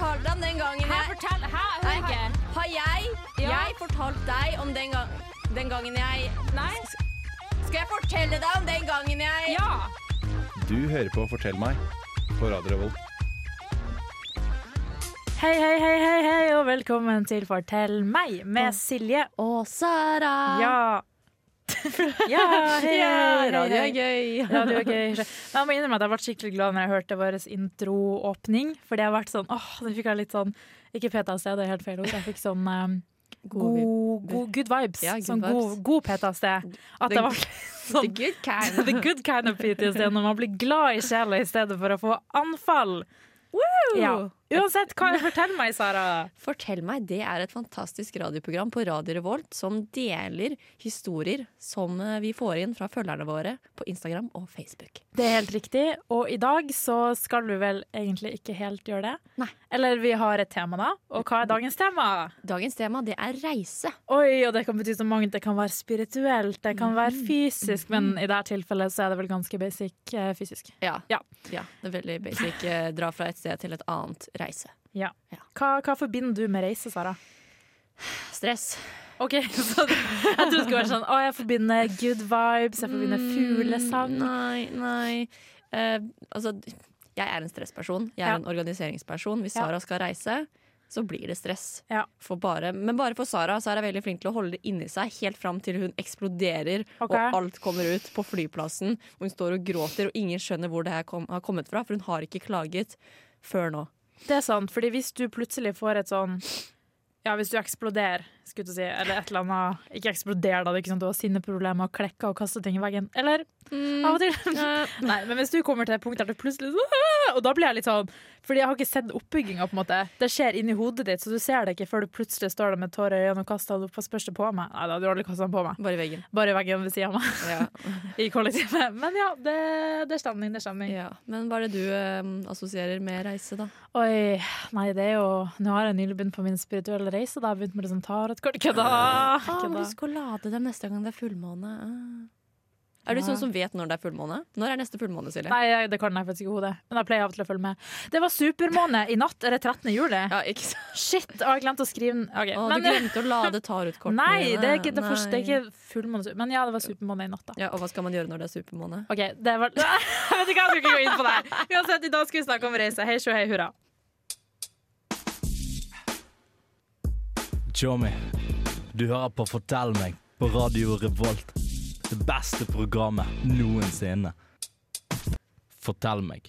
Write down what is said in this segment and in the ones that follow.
fortalt deg om den gangen Hæ, jeg fortell! Hæ, Nei, ikke. har, har jeg, Ja. jeg fortalt deg om den, gang, den gangen jeg Nei? Skal jeg fortelle deg om den gangen jeg Ja! Du hører på Fortell meg på Radio Revolt. Hei, hei, hei, hei, hei, og velkommen til Fortell meg med Silje. Og Sara. Ja. ja, hei, Ja, radio er gøy. Radio er gøy. Jeg må innrømme at jeg ble skikkelig glad når jeg hørte vår introåpning. det har vært sånn, åh, det fikk jeg litt sånn Ikke PTSD, det er helt feil ord. Jeg fikk sånn um, god, god, good vibes. Ja, good sånn vibes. god, god PTSD. At The- det var The sånn good kind. The good kind of PTSD når man blir glad i sjela i stedet for å få anfall. Ja. Uansett, hva fortell meg, Sara. Fortell meg, det er et fantastisk radioprogram på Radio Revolt som deler historier som eh, vi får inn fra følgerne våre på Instagram og Facebook. Det er helt riktig. Og i dag så skal vi vel egentlig ikke helt gjøre det. Nei. Eller vi har et tema, da. Og hva er dagens tema? Dagens tema det er reise. Oi, og det kan bety så mange. Det kan være spirituelt, det kan være Mhm. fysisk, men i dette tilfellet så er det vel ganske basic eh, fysisk. Ja. Ja. Ja, det er veldig basic. eh, Dra fra et sted til et annet. Reise. Ja. Ja. Hva, hva forbinder du med reise, Sara? Stress. Ok, så Jeg trodde det skulle være sånn Å, jeg forbinder good vibes, jeg forbinder fuglesang. Mm, Nei, nei. Uh, altså, jeg er en stressperson. Jeg er Ja. en organiseringsperson. Hvis. Sara skal reise, så blir det stress. Ja. Bare, men bare for Sara så er veldig flink til å holde det inni seg helt fram til hun eksploderer okay. og alt kommer ut på flyplassen. Og hun står og gråter, og ingen skjønner hvor det her kom, har kommet fra, for hun har ikke klaget før nå. Det er sant, fordi hvis du plutselig får et sånn Ja, hvis du eksploderer, skulle jeg si, eller et eller annet Ikke eksploder, da, det er ikke sånn at du har sinneproblemer og klekker og kaster ting i veggen. Eller av og til. Nei, men hvis du kommer til et punkt der du plutselig Og da blir jeg litt sånn Fordi jeg har ikke sett oppbygginga, på en måte. Det skjer inni hodet ditt, så du ser det ikke før du plutselig står der med tårer i øynene og kaster den opp. og spørs det på meg? Nei, da hadde du aldri kasta den på meg. Bare i veggen. Bare i veggen ved sida av meg Ja. i kollektivet. Men ja, det, det er stemning, det er stemning. ja. Men hva er det du eh, assosierer med reise, da? Oi, nei det er jo Nå har jeg nylig begynt på min spirituelle reise. Da har jeg begynt med det som tarotkort. Kødda! Ah, Kødda. husk å lade dem neste gang det er fullmåne. Ah. Er du sånn som vet når det er fullmåne? Når er neste fullmåne, Silje? Nei, det kan jeg faktisk ikke i hodet. Men jeg pleier av og til å følge med. Det var supermåne i natt. Er det 13. juli? Ja, ikke sant? Shit! og jeg glemte å skrive den. Okay. Å, men- du glemte å lade tarotkortene Nei, det er ikke, det første, det er ikke fullmåne. Men ja, det var supermåne i natt, da. Ja, og hva skal man gjøre når det er supermåne? Ok, det var Jeg vet ikke, jeg skal ikke gå inn på det her. Uansett, i dag skal vi snakke om reise. Hei, sjå, hei, hurra. Tjommi, du hører på Fortell meg på Radio Revolt. Det beste programmet noensinne. Fortell meg.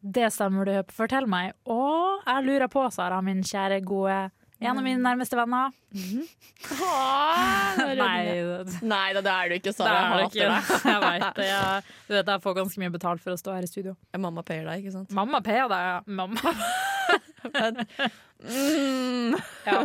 Det stemmer du hører på Fortell meg. Og jeg lurer på, Sara, min kjære, gode En av mine nærmeste venner. Nei, det Nei da, det er du ikke, Sara. Jeg ikke. hater deg. Jeg vet det. Jeg, du vet, jeg får ganske mye betalt for å stå her i studio. Mamma payer deg, ikke sant? Mamma payer deg, ja. Mamma. Mm. Ja.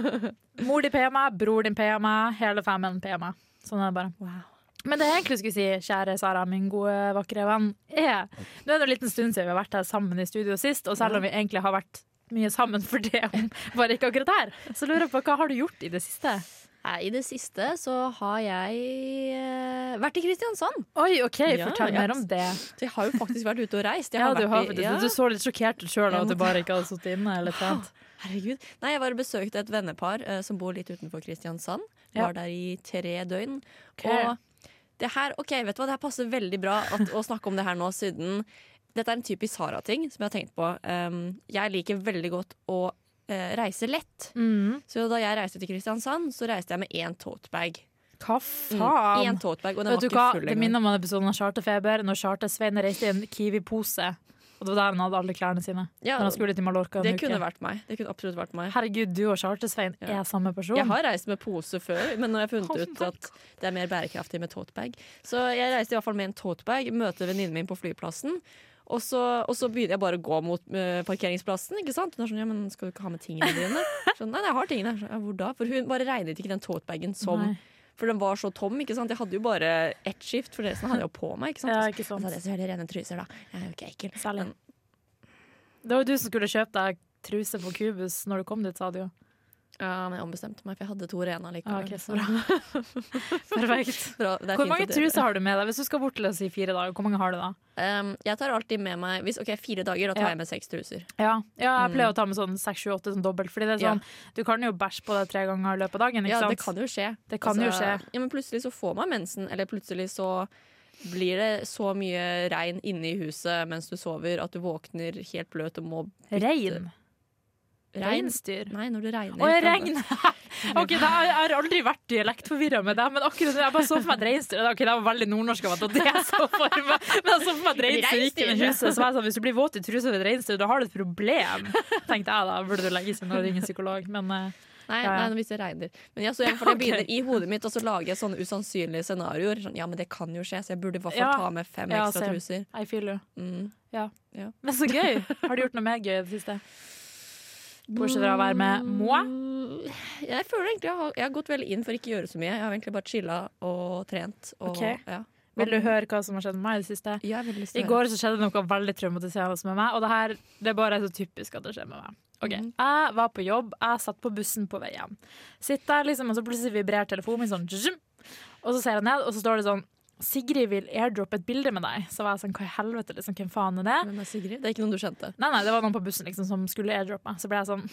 Mor di payer meg, bror din payer meg, hele familien payer meg. Sånn er det bare. Men det jeg egentlig skulle si, kjære Sara, min gode, vakre venn, er Nå er det en liten stund siden vi har vært her sammen i studio sist, og selv om vi egentlig har vært mye sammen for det, om bare ikke akkurat her, så lurer jeg på hva har du gjort i det siste? I det siste så har jeg eh, vært i Kristiansand. Oi, OK, Ja, fortell mer om det. Så jeg har jo faktisk vært ute og reist. Ja, har du, har, i- ja. du så litt sjokkert ut sjøl av at du bare ikke hadde sittet inne eller trent. Herregud. Nei, jeg var og besøkte et vennepar uh, som bor litt utenfor Kristiansand. Var der i tre døgn. Ok. Og det her, ok, vet du hva, det her passer veldig bra at, å snakke om det her nå, siden dette er en typisk Sara-ting som jeg har tenkt på. Um, jeg liker veldig godt å uh, reise lett. Mm. Så da jeg reiste til Kristiansand, så reiste jeg med én totebag. Hva Mm, faen? Én totebag, og den Vet var ikke full Det minner om en episode av Charterfeber, når Charter-Svein reiste i en Kiwi-pose. Og det var der han hadde alle klærne sine. Ja, Når han skulle til Mallorca det kunne. Det kunne absolutt vært meg. Herregud, du og Charter-Svein Ja. er samme person. Jeg har reist med pose før, men nå har jeg funnet ut at det er mer bærekraftig med totebag. Så jeg reiste i hvert fall med en totebag, møter venninnen min på flyplassen. Og så, og så begynner jeg bare å gå mot eh, parkeringsplassen. Ikke sant? Hun er sånn, ja, men Skal du ikke ha med tingene dine? Sånn, nei, nei, jeg har tingene. Så, Ja, hvor da? For hun bare regnet ikke den totebagen som Nei. For den var så tom. ikke sant? Jeg hadde jo bare ett skift, for resten hadde jeg jo på meg. ikke sant? Ja, ikke sant. så hadde jeg så veldig rene truser, da. Jeg er jo ikke ekkel. Særlig. Men- Det var jo du som skulle kjøpe deg truse på Kubus når du kom dit, sa du jo. Ja, men jeg ombestemte meg, for jeg hadde to rene Ah, likevel. ok, så bra. Perfekt. Bra, det Hvor mange truser har du med deg? Hvis du skal bort til oss i fire dager, hvor mange har du da? Um, jeg tar alltid med meg hvis, Ok, fire dager, da tar Ja. jeg med seks truser. Ja, ja jeg pleier Mm. å ta med sånn seks, sju, åtte sånn dobbelt. Fordi det er Ja. sånn, Du kan jo bæsje på deg tre ganger i løpet av dagen. Ikke Ja, sant? det kan jo skje. Det kan jo skje. Ja, men plutselig så får man mensen, eller plutselig så blir det så mye regn inne i huset mens du sover at du våkner helt bløt og må bytte. Regn? Reinsdyr. Nei, når det regner. Å, jeg regner regn! ok, da, Jeg har aldri vært dialektforvirra med det, men akkurat jeg bare så for meg et reinsdyr. Ok, det var veldig nordnorsk av meg, det jeg så for meg. Men jeg så for meg et reinsdyr gikk i huset. Så var jeg sånn, hvis du blir våt i trusa ved et reinsdyr, da har du et problem. Tenkte jeg da, burde du legge seg når du ringer psykolog. Men uh, Nei, Ja, nei, hvis det regner. Men jeg, så jeg, jeg begynner i hodet mitt, og så lager jeg sånne usannsynlige scenarioer. Sånn, ja, men det kan jo skje, så jeg burde i hvert fall Ja. ta med fem Ja, ekstra truser. I feel you. Mm. Men så gøy! Har du gjort noe mer gøy i det siste? Bortsett fra å være med moi? Jeg føler egentlig jeg har, jeg har gått veldig inn for ikke å gjøre så mye. Jeg har egentlig bare chilla og trent. Og, okay. ja. Vil du høre hva som har skjedd med meg i det siste? Ja, I går så skjedde noe veldig traumatiserende med meg, og det her det er bare så typisk at det skjer med meg. Ok, Mm. Jeg var på jobb, jeg satt på bussen på vei hjem. Sitter der liksom, og så plutselig vibrerer telefonen min sånn. Og så ser jeg ned, og så står det sånn Sigrid vil airdroppe et bilde med deg. Så var jeg sånn, hva i helvete, liksom, hvem faen er det? Hvem er Sigrid? Det er ikke noen du kjente? Nei, nei, det var noen på bussen liksom, som skulle airdroppe. Så ble jeg sånn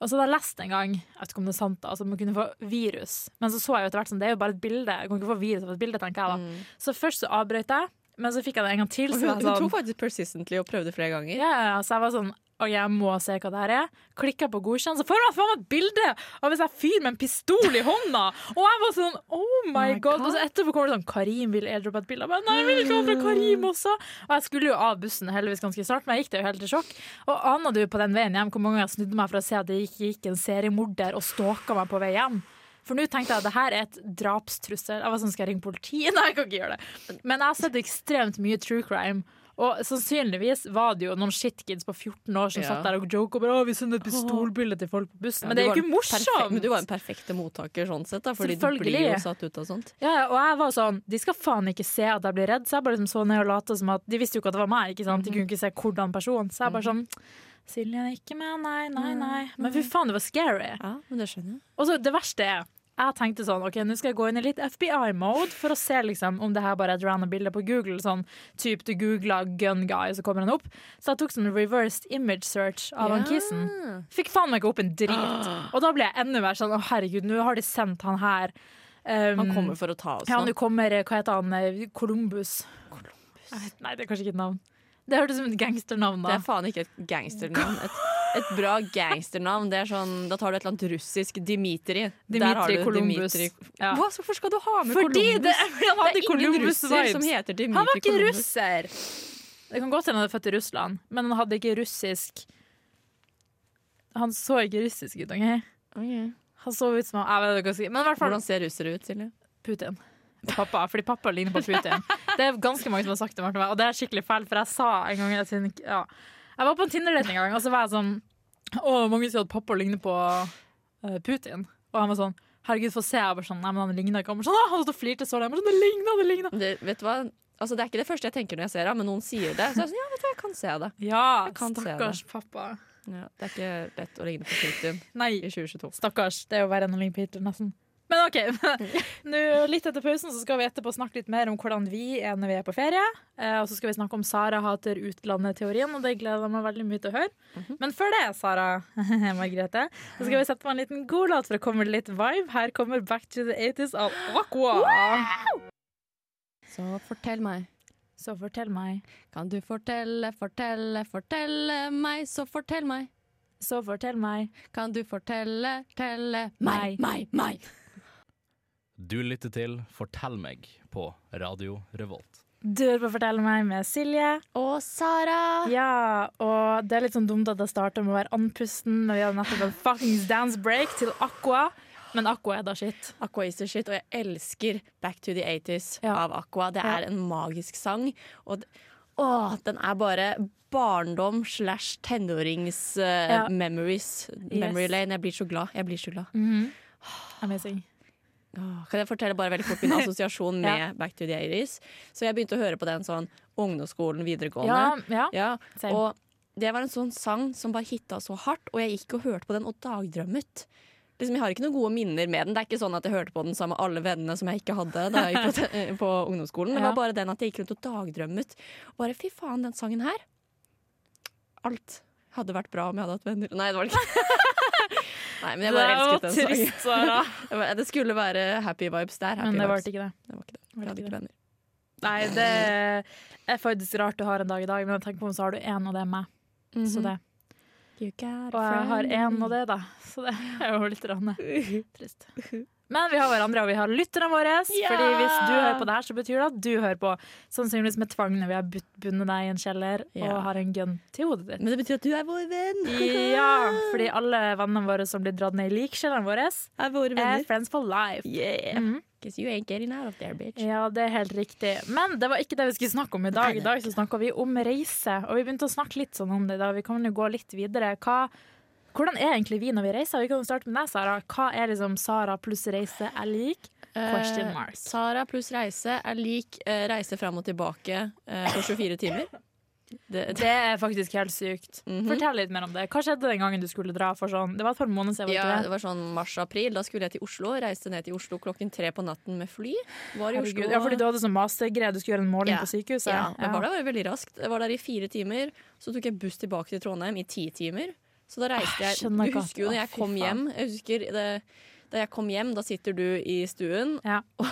Og så hadde jeg lest en gang, jeg vet ikke om det er sant, da, altså man kunne få virus. Men så så jeg jo etter hvert sånn, det er jo bare et bilde. Jeg kan ikke få virus av et bilde, tenker jeg da. Mm. Så først så avbrøt jeg, men så fikk jeg det en gang til. Hun, hun sånn, tok faktisk persistently og prøvde flere ganger. ja, ja, ja, så jeg var sånn OK, jeg må se hva det her er. Klikka på godkjent, så får jeg faen meg et bilde av en fyr med en pistol i hånda! Og jeg var sånn oh my my god. God. Og så etterpå kommer det sånn Karim vil airdroppe et bilde. Men Nei, jeg vil ikke ha fra Karim også! Og jeg skulle jo av bussen heldigvis ganske snart, men jeg gikk det jo helt i sjokk. Og aner du på den veien hjem hvor mange ganger jeg snudde meg for å se at det gikk, gikk en seriemorder og stalka meg på vei hjem? For nå tenkte jeg at det her er et drapstrussel. Jeg var sånn, Skal jeg ringe politiet? Nei, jeg kan ikke gjøre det. Men jeg har sett ekstremt mye true crime. Og sannsynligvis var det jo noen shitkids på 14 år som Ja. satt der og joka bare, «Å, vi sender et pistolbilde til folk på bussen. Men det er jo ikke morsomt! Men du var en perfekte mottaker sånn sett, da, fordi du blir jo satt ut av sånt. Ja, og jeg var sånn, De skal faen ikke se at jeg blir redd, så jeg bare liksom så ned og lata som at De visste jo ikke at det var meg, ikke sant? De kunne ikke se hvordan person. Så jeg bare sånn Silje er ikke med, nei, nei, nei. Men fy faen, det var scary. Ja, men det skjønner jeg. Og så det verste er jeg tenkte sånn, ok, nå skal jeg gå inn i litt FBI-mode for å se liksom, om det her bare er et random bilde på Google. Sånn typ du googla 'gun guy', så kommer han opp. Så jeg tok sånn reversed image search av han kissen. Fikk faen meg ikke opp en drit. Og da ble jeg enda mer sånn å herregud, nå har de sendt han her. Um, Han kommer for å ta oss ja, nå. nå kommer, eh, hva heter han, Columbus. Columbus. Nei, det er kanskje ikke et navn. Det hørtes ut som et gangsternavn da Det er faen ikke et gangsternavn. Et, et bra gangsternavn. Det er sånn, da tar du et eller annet russisk Dimitri. Dimitri Kolumbus. Ja. Hva, hvorfor skal du ha med Fordi Columbus? det, Det er ingen russer som heter Dimitri Kolumbus. Han var ikke Columbus. russer! Det kan godt hende han er født i Russland, men han hadde ikke russisk Han så ikke russisk ut, OK? Okay. Han så ut som Jeg vet ikke hva si. Men i hvert fall Hvordan ser russere ut, Silje? Putin. Pappa, fordi pappa ligner på Putin. Det er ganske mange som har sagt det, Martin, og det er skikkelig feil, for jeg sa en gang jeg, siden- ja. Jeg var på en Tinder-date en gang, og så var jeg sånn Å, mange sier at pappa ligner på eh, Putin. Og han var sånn Herregud, få se. Jeg bare sånn, Nei, men han ligner ikke. Han bare sånn, han stod og flirte så lenge. Jeg bare sånn, Det ligner, det ligner. Det, vet du hva? Altså, det er ikke det første jeg tenker når jeg ser det, men noen sier det. Så jeg er sånn, ja, vet du hva, jeg kan se det. Ja, Jeg kan se stakkars pappa. Ja, det er ikke lett å ligne på Putin Nei, i 2022. stakkars. Det er jo verre enn å ligne på Hitler, nesten. Men OK. Nå, litt etter pausen så skal vi etterpå snakke litt mer om hvordan vi er når vi er på ferie. Eh, og så skal vi snakke om Sara hater utlandet-teorien, og det gleder jeg meg veldig mye til å høre. Mhm. Men før det, Sara Margrethe, så skal vi sette på en liten god låt for å komme litt vibe. Her kommer Back to the 80s av Aqua. Så fortell meg. Så fortell meg. Kan du fortelle, fortelle, fortelle meg, så fortell meg. Så fortell meg. Kan du fortelle, telle meg, meg, meg. Du lytter til Fortell meg på Radio Revolt. Du hører på Fortell meg med Silje. Og Sara. Ja, og det er litt sånn dumt at jeg starter med å være andpusten når vi hadde nettopp en fuckings dance break til Aqua. Men Aqua er da shit. Aqua is the shit, og jeg elsker Back to the 80s Ja. av Aqua. Det Ja. er en magisk sang. Og å, åh, den er bare barndom slash tenårings uh, Ja. memories. Memory lane. Jeg blir så glad. Jeg blir så glad. Amazing. Kan jeg fortelle bare veldig fort min assosiasjon med Ja. Back to the 80s? Så jeg begynte å høre på den sånn ungdomsskolen, videregående. Ja, ja. Og det var en sånn sang som bare hitta så hardt, og jeg gikk og hørte på den og dagdrømmet. liksom, Jeg har ikke noen gode minner med den. Det er ikke sånn at jeg hørte på den sammen med alle vennene som jeg ikke hadde da jeg gikk på, på ungdomsskolen. Det var bare den at jeg gikk rundt og dagdrømmet. Bare fy faen, den sangen her. Alt hadde vært bra om jeg hadde hatt venner. Nei, det var det ikke. Nei, men jeg bare elsket den sangen. trist, Sara. Det skulle være happy vibes der. Happy Men det ble vibes. ikke det. Det var ikke det. var Jeg hadde ikke venner. Nei, det er faktisk rart du har en dag i dag, men tenk på om så har du én, og det er meg. Så det. You got a Og jeg har én, og det, da. Så det er jo litt rann trist. Men vi har hverandre, og vi har lytterne våre. Yeah! Fordi hvis du hører på det her, så betyr det at du hører på. Sannsynligvis med tvang når vi har bundet deg i en kjeller yeah. og har en gun til hodet ditt. Men det betyr at du er vår venn. Ja, fordi alle vennene våre som blir dratt ned i likkjelleren vår, Er våre er friends for life. Yeah. Because you ain't getting out of there, bitch. Ja, det er helt riktig. Men det var ikke det vi skulle snakke om i dag. I dag så snakka vi om reise, og vi begynte å snakke litt sånn om det i dag. Vi kan jo gå litt videre. Hva, hvordan er egentlig vi når vi reiser? Vi kan jo starte med deg, Sara. Hva er liksom Sara pluss reise er lik? Question mark. Eh, Sara pluss reise er lik eh, reise fram og tilbake eh, på 24 timer. Det, Det er faktisk helt sykt. Mhm. Fortell litt mer om det. Hva skjedde den gangen du skulle dra for sånn Det var et par måneder siden. ja, det var sånn mars-april. Da skulle jeg til Oslo. Reiste ned til Oslo klokken tre på natten med fly. Var i Herregud. Oslo. Ja, fordi du hadde sånn mastergreie, du skulle gjøre en måling Ja. på sykehuset. Ja, men var der veldig raskt. Jeg var der i fire timer. Så tok jeg buss tilbake til Trondheim i ti timer. Så da reiste jeg jeg Du husker jo når jeg kom hjem jeg husker det, Da jeg kom hjem, da sitter du i stuen, Ja. og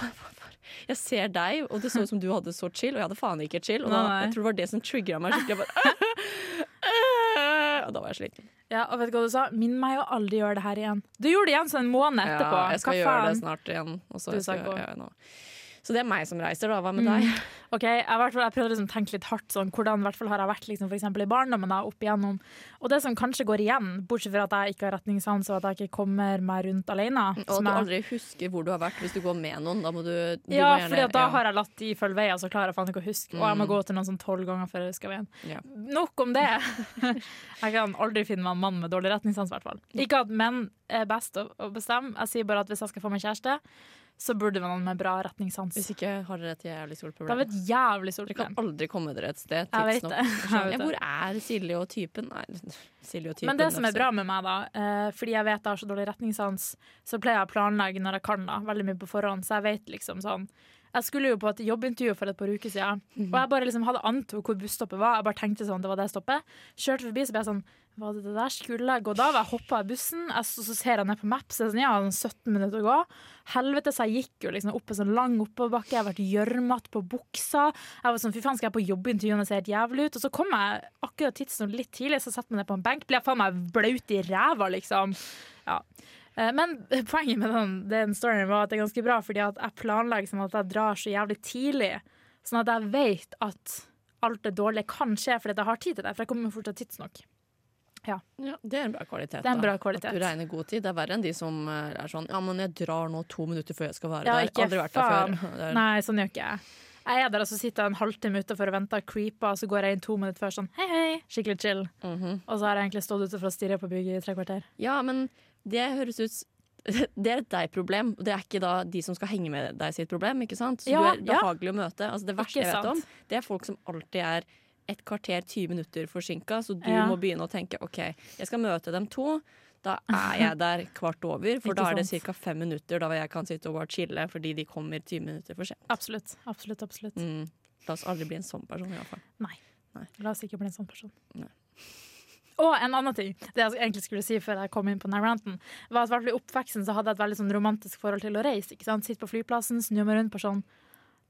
jeg ser deg, og det så ut som du hadde så chill, og jeg hadde faen ikke chill. Og da, jeg tror det var det som trigga meg skikkelig. Bare, og da var jeg sliten. Ja, og vet du hva du sa? Minn meg å aldri gjøre det her igjen. Du gjorde det igjen så en måned etterpå. Ja, jeg skal gjøre det snart igjen. Også, Du jeg skal. Så det er meg som reiser, da. Hva med Mm. deg? Ok, Jeg, jeg prøvde liksom å tenke litt hardt sånn, hvordan hvert fall har jeg vært liksom, for eksempel i barndommen. da, opp igjennom. Og det som kanskje går igjen, bortsett fra at jeg ikke har retningssans og at jeg ikke kommer meg rundt alene Og at du aldri husker hvor du har vært hvis du går med noen. Da må du, du Ja, for da ja. har jeg latt de følge veien, så klarer jeg faen ikke å huske. Og jeg må Mm. gå til noen sånn tolv ganger før jeg husker veien. Ja. Nok om det. jeg kan aldri finne meg en mann med dårlig retningssans, i hvert fall. Ikke at menn er best å bestemme. Jeg sier bare at hvis jeg skal få meg kjæreste, så burde det noen med bra retningssans. Hvis ikke har dere et jævlig stort Det problem. er et jævlig stort Dere kan aldri komme dere et sted. Jeg vet tidsnok. det. Ja, det. hvor er Silje og typen? Nei, Silje og typen Men det som er bra med meg, da, eh, fordi jeg vet jeg har så dårlig retningssans, så pleier jeg å planlegge når jeg kan, da, veldig mye på forhånd. Så jeg vet liksom sånn Jeg skulle jo på et jobbintervju for et par uker siden, Mhm. og jeg bare liksom hadde antok hvor busstoppet var. Jeg bare tenkte sånn, det var det stoppet. Kjørte forbi, så ble jeg sånn Var det det der skulle jeg gå da? Jeg hoppa av bussen, jeg, så, så ser jeg ned på Maps, jeg sånn, ja, sånn 17 minutter å gå. Helvete, så jeg gikk jo liksom opp en sånn lang oppoverbakke, jeg har vært gjørmete på buksa. Jeg var sånn, fy faen, skal jeg på jobbintervju det ser helt jævlig ut? Og så kom jeg akkurat tidsnok litt tidlig, så satte jeg meg ned på en benk. Ble jeg faen meg blaut i ræva, liksom. Ja. Eh, Men poenget med den, den storyen var at det er ganske bra, fordi at jeg planlegger sånn at jeg drar så jævlig tidlig. Sånn at jeg vet at alt det dårlige kan skje fordi jeg har tid til det. For jeg kommer fortsatt tidsnok. Ja, det er en bra kvalitet. Det er en bra kvalitet. At du regner god tid. Det er verre enn de som eh, er sånn Ja, men jeg drar nå to minutter før jeg skal være Ja, der. Aldri vært der før. Det er, Nei, sånn gjør ikke jeg. Jeg er der og så sitter jeg en halvtime ute for å vente og creeper, og så går jeg inn to minutter før sånn hei, hei, skikkelig chill. Mhm. Og så har jeg egentlig stått ute for å stirre på bygget i tre kvarter. ja, men det høres ut det er et deg-problem. og Det er ikke da de som skal henge med deg sitt problem. ikke sant? Så Ja, du er ja. å møte. Altså, det verste jeg vet om, det er folk som alltid er et kvarter, 20 minutter forsinka. Så du Ja. må begynne å tenke OK, jeg skal møte dem to. Da er jeg der kvart over, for da er det ca. fem minutter da jeg kan sitte og bare chille fordi de kommer 20 minutter for sent. Absolutt. absolutt, absolutt. Mm. La oss aldri bli en sånn person, iallfall. La oss ikke bli en sånn person. Nei. Og en annen ting Det jeg egentlig skulle si før jeg kom inn på ranten, var at i oppveksten så hadde jeg et veldig sånn romantisk forhold til å reise. Ikke sant? Sitte på flyplassen, snu meg rundt på sånn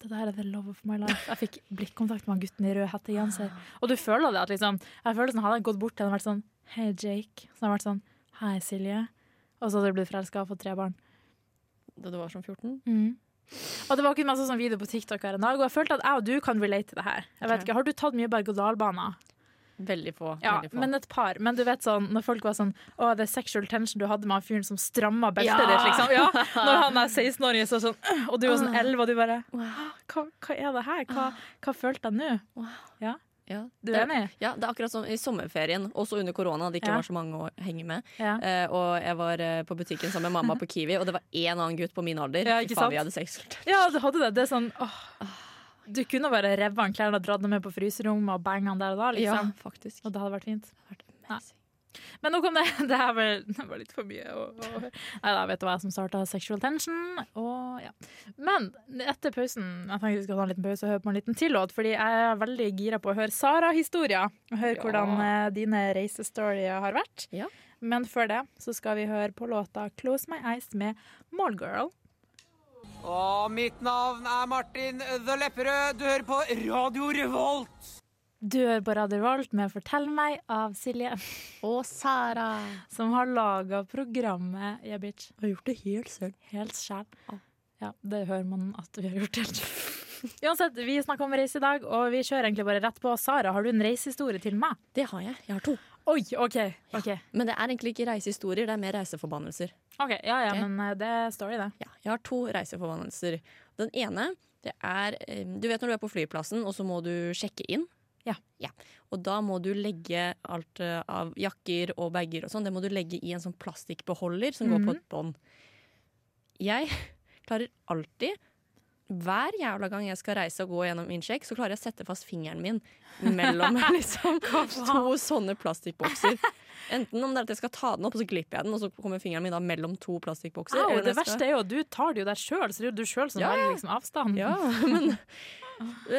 det der er the love of my life. Jeg fikk blikkontakt med han gutten i rød hettegenser. Og du føler det at liksom Jeg føler sånn, Hadde jeg gått bort til ham og vært sånn Hei, Jake. Så hadde jeg vært sånn Hei, Silje. Og så hadde du blitt forelska og fått tre barn. Da du var sånn 14? Mm. Og det var ikke masse sånn video på TikTok en dag, og jeg følte at jeg og du kan relate til det her. Jeg vet ikke, Har du tatt mye berg-og-dal-baner? Veldig få. Ja, veldig få. men et par. Men du vet sånn, når folk var sånn Å, det er sexual tension du hadde med han fyren som stramma beltet Ja. ditt, liksom. Ja, når han er 16-åring, så sånn Og du var sånn 11, og du bare Hva, hva er det her? Hva, hva følte jeg nå? Ja, Du er enig? ja, det er akkurat som i sommerferien, også under korona, det ikke Ja. var så mange å henge med. Ja. Eh, og jeg var eh, på butikken sammen med mamma på Kiwi, og det var én annen gutt på min alder. Ja, ikke faen, sant? vi hadde sex. ja, du hadde det. Det er sånn åh. Du kunne bare revet han klærne og dratt dem med på fryserommet og banga han der og da, Liksom. Ja, faktisk. Og det hadde vært fint. Det hadde vært amazing. Men nå kom det. Det er vel det var litt for mye. og, høre. Nei da, vet du hva som starta sexual tension. Og, ja. Men etter pausen Jeg tenker vi skal ta en liten pause og høre på en liten til låt, fordi jeg er veldig gira på å høre Sara-historier. Og høre Ja. hvordan eh, dine reisestorier har vært. Ja. Men før det så skal vi høre på låta 'Close My Eyes' med Mallgirl. Og mitt navn er Martin The Lepperød. Du hører på Radio Revolt. Du hører på Radio Revolt med 'Fortell meg' av Silje, Og Sara. som har laga programmet Yeah Bitch Har gjort det helt selv. helt sjæl. Ja, det hører man at vi har gjort helt. Uansett, vi snakker om reise i dag, og vi kjører egentlig bare rett på. Sara, har du en reisehistorie til meg? Det har jeg. Jeg har to. Oi, OK. ok, Men det er egentlig ikke reisehistorier, det er mer reiseforbannelser. Ok, Ja, ja, okay. men eh, det står i det. Ja, jeg har to reiseforbannelser. Den ene, det er eh, Du vet når du er på flyplassen, og så må du sjekke inn? Ja. Og da må du legge alt eh, av jakker og bager og sånn, det må du legge i en sånn plastikkbeholder som går på Mhm. et bånd. Jeg klarer alltid hver jævla gang jeg skal reise og gå gjennom innsjekk, så klarer jeg å sette fast fingeren min mellom liksom, to sånne plastikkbokser. Enten om det er at jeg skal ta den opp, og så glipper jeg den, og så kommer fingeren min da mellom to plastikkbokser. Au, det skal- verste er jo at du tar det jo der sjøl, så det er jo du sjøl som Ja, velger liksom avstand. Ja, men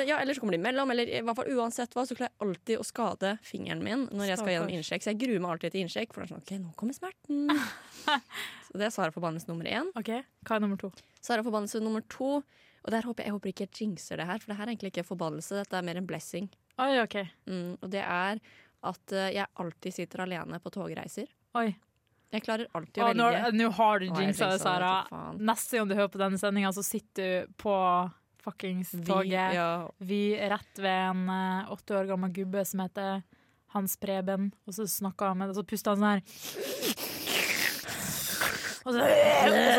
ja, Eller så kommer de imellom, eller i hvert fall uansett hva, så klarer jeg alltid å skade fingeren min når jeg skal gjennom innsjekk. Så jeg gruer meg alltid til innsjekk, for det er sånn OK, nå kommer smerten. så det er Sara forbannelse nummer én. Okay. hva er nummer to? Sara forbannelse nummer to, og der håper jeg, jeg håper ikke jeg jinxer det her, for det her er egentlig ikke forbannelse, dette er mer en blessing. Oi, OK. Mm, og det er at eh, jeg alltid sitter alene på togreiser. Oi. Jeg klarer alltid Å, nå, velge. nå har du jinxa det, Sara. Neste gang du hører på denne sendinga, så sitter du på fuckings Vi- toget. ja, Vi rett ved en eh, åtte år gammel gubbe som heter Hans Preben, og så snakka han med deg, og så pusta han sånn her. Og så,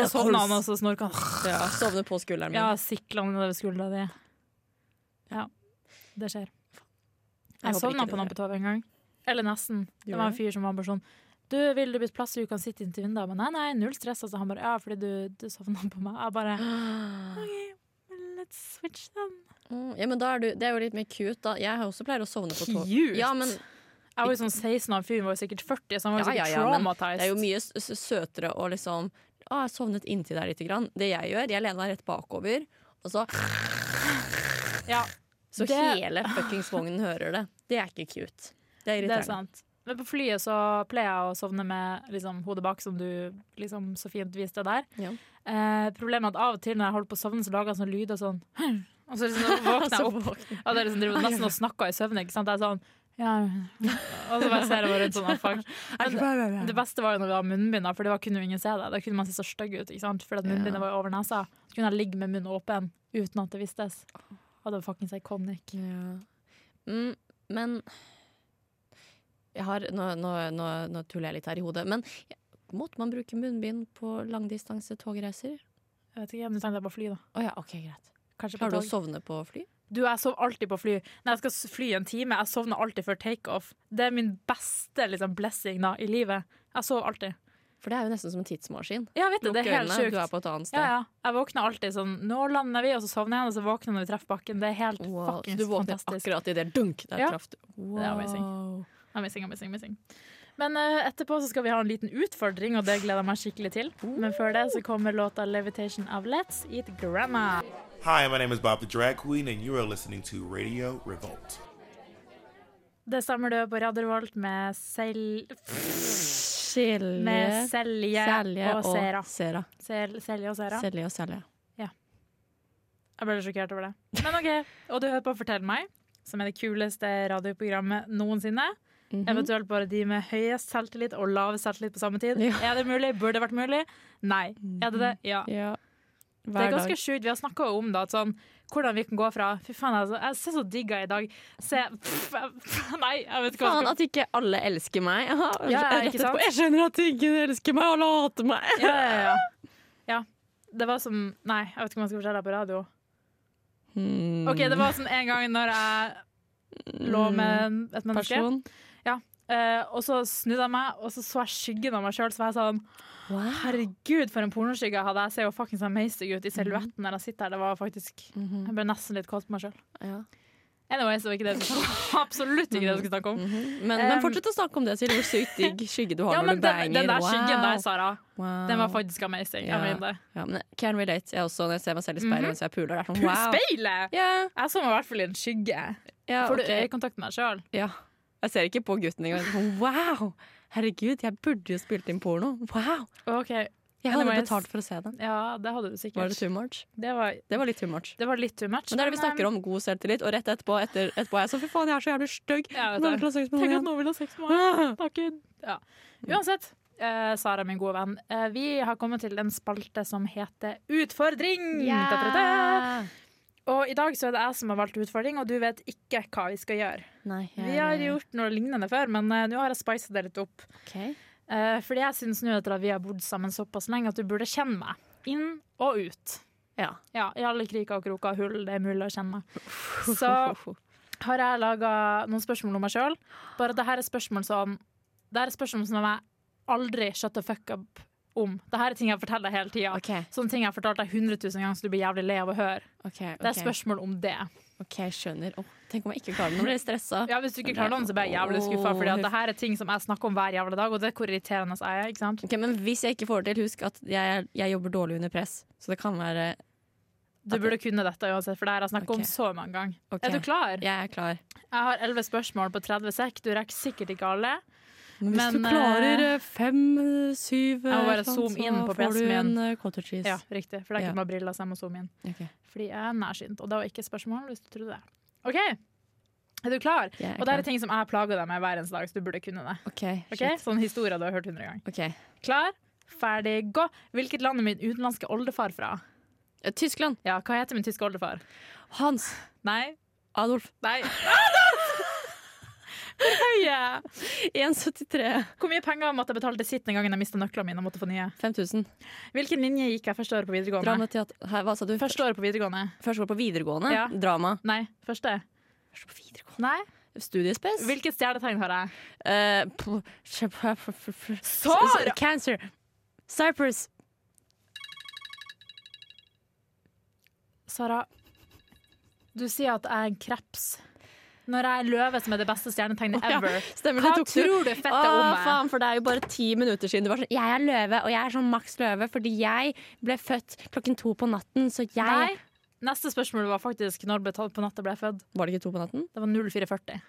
så sovna han, og så snorka han. ja, sovner på skulderen min. Ja, sikla han nedover skuldra di. Ja, det skjer. Jeg Jeg sovna på toget en gang. Eller nesten. Det var en fyr som var bare sånn Du, vil du bytte plass så du kan sitte inntil vinduet? Men nei, nei, null stress. Altså, han bare Ja, fordi du, du sovna på meg. Jeg bare OK, let's switch then. Mm, ja, men da er du, det er jo litt mer cute, da. Jeg har også pleier å sovne på tog. Cute? Ja, men Jeg var jo sånn 16 og fyren var jo sikkert 40, så han var jo sikkert ja, ja, traumatized. det er jo mye søtere å liksom Å, jeg sovnet inntil deg lite grann. Det jeg gjør, jeg lener meg rett bakover, og så Ja, Så Det- hele fuckings vognen hører det. Det er ikke cute. Det er det er sant. Men på flyet så pleier jeg å sovne med liksom, hodet bak, som du liksom så fint viste der. Ja. Eh, problemet er at av og til når jeg holder på å sovne, så lager jeg sånn lyder sånn Og så liksom våkner jeg opp. Og det er liksom driver nesten og snakker i søvne. Ikke sant? Det er sånn ja. Og så bare ser jeg rundt sånn. fuck. Men det beste var jo når vi hadde munnbind, for da kunne jo ingen se det. Da kunne man se så stygg ut, ikke sant? for munnbindet var jo over nesa. Så kunne jeg ligge med munnen åpen uten at det vistes. Og det var fuckings iconic. Ja. Mm, men har, nå, nå, nå, nå tuller jeg litt her i hodet, men måtte man bruke munnbind på langdistanse togreiser? Jeg vet ikke, men du tenkte jeg på fly, da. Oh, ja, OK, greit. Klarer du å sovne på fly? Du, jeg sover alltid på fly. Når jeg skal fly en time, jeg sovner alltid før takeoff. Det er min beste liksom, blessing da, i livet. Jeg sover alltid. For det er jo nesten som en tidsmaskin. Ja, vet du, det er helt sjukt. du er på et annet sted. Ja, ja. Jeg våkner alltid sånn Nå lander vi, og så sovner jeg, og så våkner jeg når vi treffer bakken. Det er helt Wow, fuckings fantastisk. du våkner fantastisk. akkurat i det dunk der Ja. traff du. Wow. er amazing. Amazing, amazing, amazing. Men uh, etterpå så skal vi ha en liten utfordring, og det gleder jeg meg skikkelig til. Men før det så kommer låta 'Levitation' av Let's Eat Grandma. Hi, my name is Bob the Drag Queen, and you are listening to Radio Revolt. Det stemmer du på Radio Revolt med, sel med Selje, Selje og Sera. Sera. Sel Selje og Sera. Selje og Selje. Jeg ble litt sjokkert over det. Men OK, og du hører på Fortell meg, som er det kuleste radioprogrammet noensinne. Mhm. Eventuelt bare de med høyest selvtillit og lavest selvtillit på samme tid. Ja. Er det mulig? Burde det vært mulig? Nei. Er det det? Ja. Ja. Det er ganske sjukt. Vi har snakka om at sånn, hvordan vi kan gå fra Fy faen, altså, jeg ser så digga i dag. Se pff, pff, Nei, jeg vet ikke hva Faen at ikke alle elsker meg. Ja, ikke sant? Jeg skjønner at ingen elsker meg, alle hater meg. ja, ja, ja. ja. Det var som Nei, jeg vet ikke om jeg skal fortelle det på radio. Hmm. Ok, Det var som en gang når jeg lå med et menneske. Person. Eh, og så snudde jeg meg, og så så jeg skyggen av meg sjøl. Så var jeg sånn Herregud, for en pornoskygge jeg hadde. Jeg ser jo fuckings amazing ut i silhuetten når jeg sitter her. Det var faktisk Mhm. Jeg ble nesten litt kåt på meg sjøl. Ja. Anyway, så var ikke det. Absolutt ikke det jeg skulle snakke om. Men, men Um, fortsett å snakke om det, Siri. Hvor sykt digg skygge du har Ja, når men du den, banger. den der skyggen der, Sara, Wow. den var faktisk amazing. Ja. Jeg mener det. ja, men Can relate. Jeg også, når jeg ser meg selv i speilet Mhm. mens jeg puler. Det er sånn, wow. speilet! Yeah. Jeg så meg i hvert fall i en skygge. ja, Får du ok. øyekontakt med deg sjøl? ja. Jeg ser ikke på gutten engang. Sånn, Wow! Herregud, jeg burde jo spilt inn porno. Wow! Okay. Jeg hadde Anyways. betalt for å se den. Ja, det hadde du sikkert. Var det too much? Det var, Det var litt too much. det var litt too much. Men det er det vi snakker om, god selvtillit. Og rett etterpå, etter, etterpå er jeg sånn fy faen, jeg er så jævlig stygg. Tenk at noen vil ha sex med meg. Takken. Ja. Uansett, eh, Sara, min gode venn, eh, vi har kommet til en spalte som heter Utfordring. Da-da-da. Og i dag så er det jeg som har valgt utfordring, og du vet ikke hva vi skal gjøre. Nei, jeg- Vi har gjort noe lignende før, men uh, nå har jeg spisa det litt opp. Okay. Uh, fordi jeg syns nå etter at vi har bodd sammen såpass lenge, at du burde kjenne meg. Inn og ut. Ja. Ja, I alle kriker og kroker og hull det er mulig å kjenne meg. Så har jeg laga noen spørsmål om meg sjøl. Bare det her er spørsmål som Det her er spørsmål som jeg aldri shut the fuck up om. Dette er ting jeg forteller deg hele tida. Okay. Sånne ting jeg har fortalt deg 100 000 ganger så du blir jævlig lei av å høre. ok, Det er spørsmål om det. OK, skjønner. Oh, tenk om jeg ikke klarer det. Nå blir jeg stressa. Ja, Hvis du ikke klarer det, så blir jeg jævlig skuffa. For det her er ting som jeg snakker om hver jævla dag, og det er hvor irriterende jeg er. ikke sant? Ok, Men hvis jeg ikke får det til, husk at jeg, jeg jobber dårlig under press. Så det kan være Du burde kunne dette uansett, for det her har jeg snakket okay. om så mange ganger. Okay. Er du klar? Jeg er klar. Jeg har elleve spørsmål på 30 sekk. Du rekker sikkert ikke alle. Men hvis Men, du klarer eh, eh, fem, syv Jeg må bare eh, zoome inn på PC-en min. cottage cheese. Ja, riktig. For det er Ja. ikke med briller, så jeg må zoome inn. Okay. Fordi jeg er nærsynt. Og det var ikke et spørsmål, hvis du trodde det. OK, er du klar? er Og det er ting som jeg plager deg med hver eneste dag, så du burde kunne det. Okay, okay? Sånn historie du har hørt hundre ganger. Okay. Klar, ferdig, gå! Hvilket land er min utenlandske oldefar fra? Tyskland. Ja, hva heter min tyske oldefar? Hans. Nei. Adolf. Nei. Adolf! Hvor 1,73. Hvor mye penger måtte jeg betale til sitt den gangen jeg mista nøklene mine og måtte få nye? 5000. Hvilken linje gikk jeg første året på videregående? Dramateater Hæ, Hva sa du? Første året på videregående. Første år på videregående? Ja. Drama. Nei, første. Første på videregående. Nei. Studiespes? Hvilket stjernetegn har jeg? Uh, Sara! Cancer. Cyprus. Sara, du sier at jeg er en kreps. Når jeg er løve, som er det beste stjernetegnet Ja, ever. Stemmer Hva tok tror du fettet Å, om meg? faen, for det er jo bare ti minutter siden du var sånn Jeg er løve, og jeg er sånn maks løve fordi jeg ble født klokken to på natten, så jeg Nei. Neste spørsmål var faktisk når ble på natta ble jeg født. Var det ikke to på natten? Det var 0440.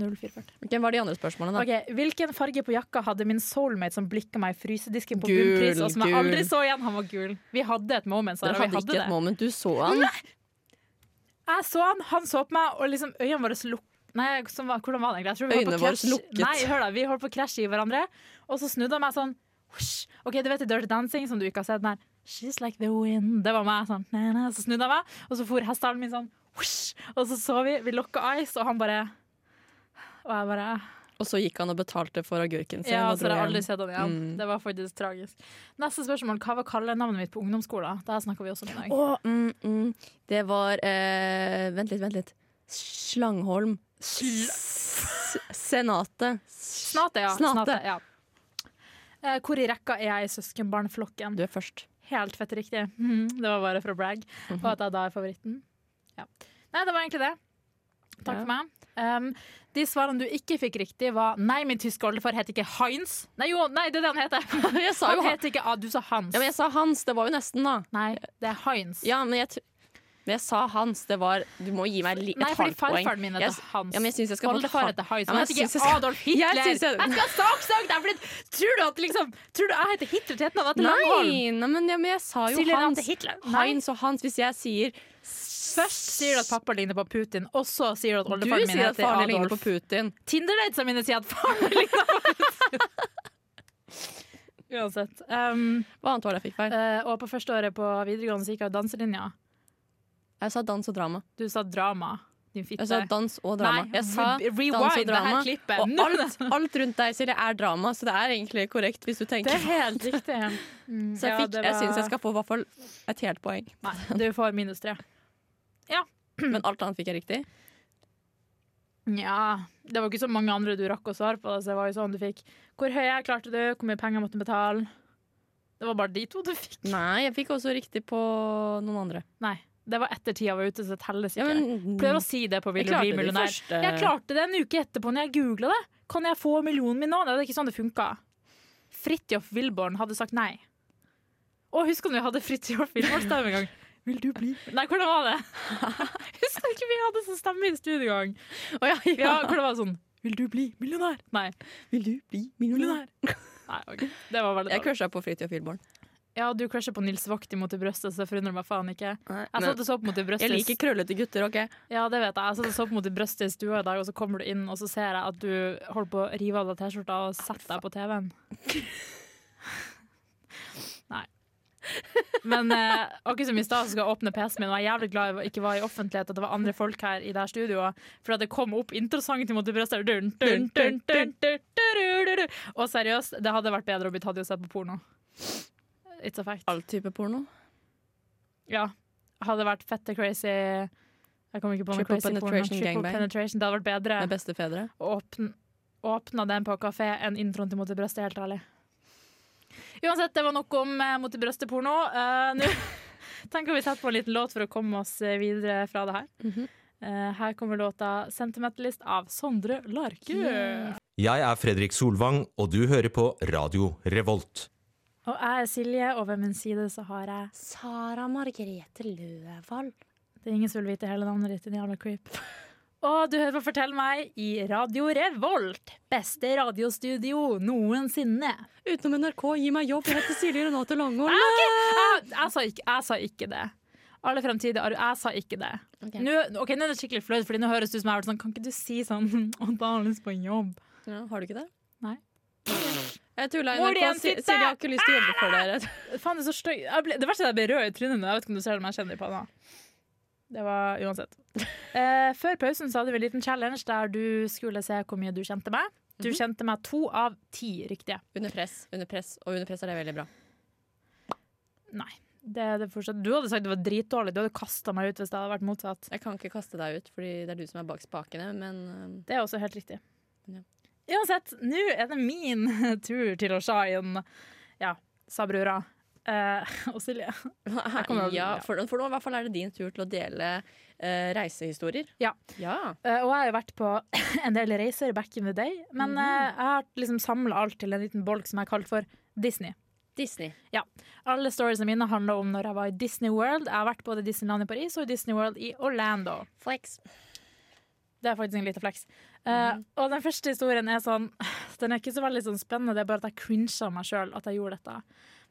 0440. Hvem var de andre spørsmålene, da? Okay, Hvilken farge på jakka hadde min soulmate som blikka meg i frysedisken på Gul, Bunnpris, og som jeg aldri så igjen? Han var gul. Vi hadde et moment, Sara. Dere hadde hadde ikke et moment. Du så han. Jeg så han, han så på meg, og liksom øynene våre lukk... Nei, som var, hvordan var det egentlig? Øynene våre lukket. Nei, hør da, vi holdt på å krasje i hverandre, og så snudde han meg sånn whoosh. OK, du vet i Dirty Dancing, som du ikke har sett den her She's like the wind. Det var meg. sånn nei, nei. Så snudde han meg, og så for hestehalen min sånn whoosh. Og så så vi, vi lokka eyes, og han bare Og jeg bare Og så gikk han og betalte for agurken sin. Ja, og så har jeg aldri sett han igjen. Mm. Det var faktisk tragisk. Neste spørsmål. Hva var kallenavnet mitt på ungdomsskolen? Det her snakka vi også om i dag. Oh, mm, mm. Det var eh, Vent litt, vent litt. Slangholm. Sl Senate. Snate, ja. Snate. Snate, ja. Eh, hvor i rekka er jeg i søskenbarnflokken? Du er først. Helt fett riktig. Det var bare for å brag. Og at jeg da er favoritten. Ja. Nei, det var egentlig det. Takk for meg. Um, de svarene du ikke fikk riktig, var nei, min tyske oldefar heter ikke Heinz. Nei, jo, nei, det er det han heter. Jeg sa Han jo han. heter ikke ah, Du sa Hans. Ja, men jeg sa Hans. Det var jo nesten, da. Nei, det er Heinz. Ja, men jeg, men jeg sa Hans. Det var Du må gi meg li, et Nei, fordi farfaren min heter Hans. Ja, men jeg syns jeg skal Oldefar heter Heinz. Ja, men heter jeg ikke jeg skal- Adolf Hitler. Jeg jeg- jeg skal saksøke deg! fordi- Tror du at liksom Tror du jeg heter Hitler til etternavn etter Nei, nei men, ja, men jeg sa jo Hans. heter Heinz og Hans. Hvis jeg sier Først sier du at pappa ligner på Putin, og så sier du at Du oldefaren min sier at heter faren ligner på Putin. Tinder-datesene mine sier at faren min ligner på Putin. Uansett. Um, Hva annet var det jeg fikk feil? Uh, og på første året på videregående så gikk jeg danselinja. Jeg sa dans og drama. Du sa drama. Din fitte. Jeg sa dans og drama. Nei, jeg sa rewind dans og det her klippet. Og alt, alt rundt deg Silje, er drama, så det er egentlig korrekt hvis du tenker Det er helt riktig. Mm, Så jeg, ja, var... jeg syns jeg skal få i hvert fall et helt poeng. Nei, du får minus tre. Men alt annet fikk jeg riktig. Nja, det var ikke så mange andre du rakk å svare på. Så det var jo sånn du fikk Hvor høy er klarte du? Hvor mye penger måtte du betale? Det var bare de to du fikk. Nei, jeg fikk også riktig på noen andre. Nei, Det var etter tida var ute, så det telles Ja, ikke. men Prøver å si det på Vil Jeg du bli millionær. første- Jeg klarte det en uke etterpå når jeg googla det. Kan jeg få millionen min nå? Det er ikke sånn det funka. Fridtjof Wilborn hadde sagt nei. Å, husker du vi hadde Fridtjof Wilborn-stemme en gang? Vil du bli Nei, hvordan var det? Husker ikke vi hadde sånn stemme i studiegang? gang? Ja, ja. Ja, hvordan var det sånn Vil du bli millionær? Nei. Vil du bli millionær? Nei, ok. Det var veldig Jeg crusha på Fritid og Filborn. Ja, du crusher på Nils Vogt imot i brøstet, så det forundrer meg faen ikke. Jeg satt og så på mot i brøstet. jeg liker krøllete gutter, OK? Ja, det vet jeg. Jeg satt og så på mot i brøstet i stua i dag, og så kommer du inn, og så ser jeg at du holder på å rive av deg T-skjorta og setter deg på TV-en. Men eh, akkurat som i stad skal jeg åpne PC-en min, og jeg er jævlig glad jeg ikke var i offentlighet, at det var andre folk her i det her studioet, for det kom opp interessante ting Mot brystet. Og seriøst, det hadde vært bedre å bli tatt i å se på porno. It's a fact. All type porno. Ja. Hadde vært fette crazy Jeg kom ikke på noe Triple crazy porno. Triple penetration. Det hadde vært bedre Med bestefedre. å åpne, åpne den på kafé enn introen til Mot brystet, helt ærlig. Uansett, det var nok om eh, Mot i brøstet-porno. Eh, Nå tenker vi setter på en liten låt for å komme oss eh, videre fra det her. Mm -hmm. uh, her kommer låta 'Sentimentalist' av Sondre Larke. Jeg er Fredrik Solvang, og du hører på Radio Revolt. Og jeg er Silje, og ved min side så har jeg Sara Margrethe Løvold. Det er ingen som vil vite hele navnet ditt, din jævla creep. Og du hører på Fortell meg i Radio Revolt. Beste radiostudio noensinne. Utenom NRK, gi meg jobb. Jeg heter Silje Renate Langholm. Jeg, jeg, sa ikke, jeg sa ikke det. Alle fremtidige. Jeg sa ikke det. Ok. Nå, okay, nå er det skikkelig flaut, Fordi nå høres det ut som jeg har vært sånn Kan ikke du si sånn Å, da har lyst på en jobb. Ja, har du ikke det? Nei. Jeg tulla. NRK. Silje, jeg har ikke lyst til å jobbe for dere. Faen, det er så støy. Ble, det verste er at jeg ble rød i trynet nå. Jeg vet ikke om du ser det, men jeg kjenner det i panna. Det var uansett. Eh, før pausen så hadde vi en liten challenge der du skulle se hvor mye du kjente meg. Du Mhm. kjente meg to av ti riktige. Under press, under press, og under press er det veldig bra. Nei. Det, det. Du hadde sagt det var dritdårlig. Du hadde kasta meg ut hvis det hadde vært motsatt. Jeg kan ikke kaste deg ut, fordi det er du som er bak spakene, men um, Det er også helt riktig. Ja. Uansett, nå er det min tur til å shine. Ja, sa brura. Eh, og Silje. ja, ja. for, for nå i hvert fall er det din tur til å dele eh, reisehistorier. Ja. ja. Eh, og jeg har jo vært på en del reiser back in the day, men mm. jeg har liksom samla alt til en liten bolk som jeg har kalt for Disney. Disney. Alle storiesene mine handler om når jeg var i Disney World. Jeg har vært både i Disneyland i Paris og i Disney World i Orlando. Flex. Det er faktisk en liten flex. Eh, og den første historien er sånn Den er ikke så veldig sånn spennende, det er bare at jeg crincha meg sjøl at jeg gjorde dette.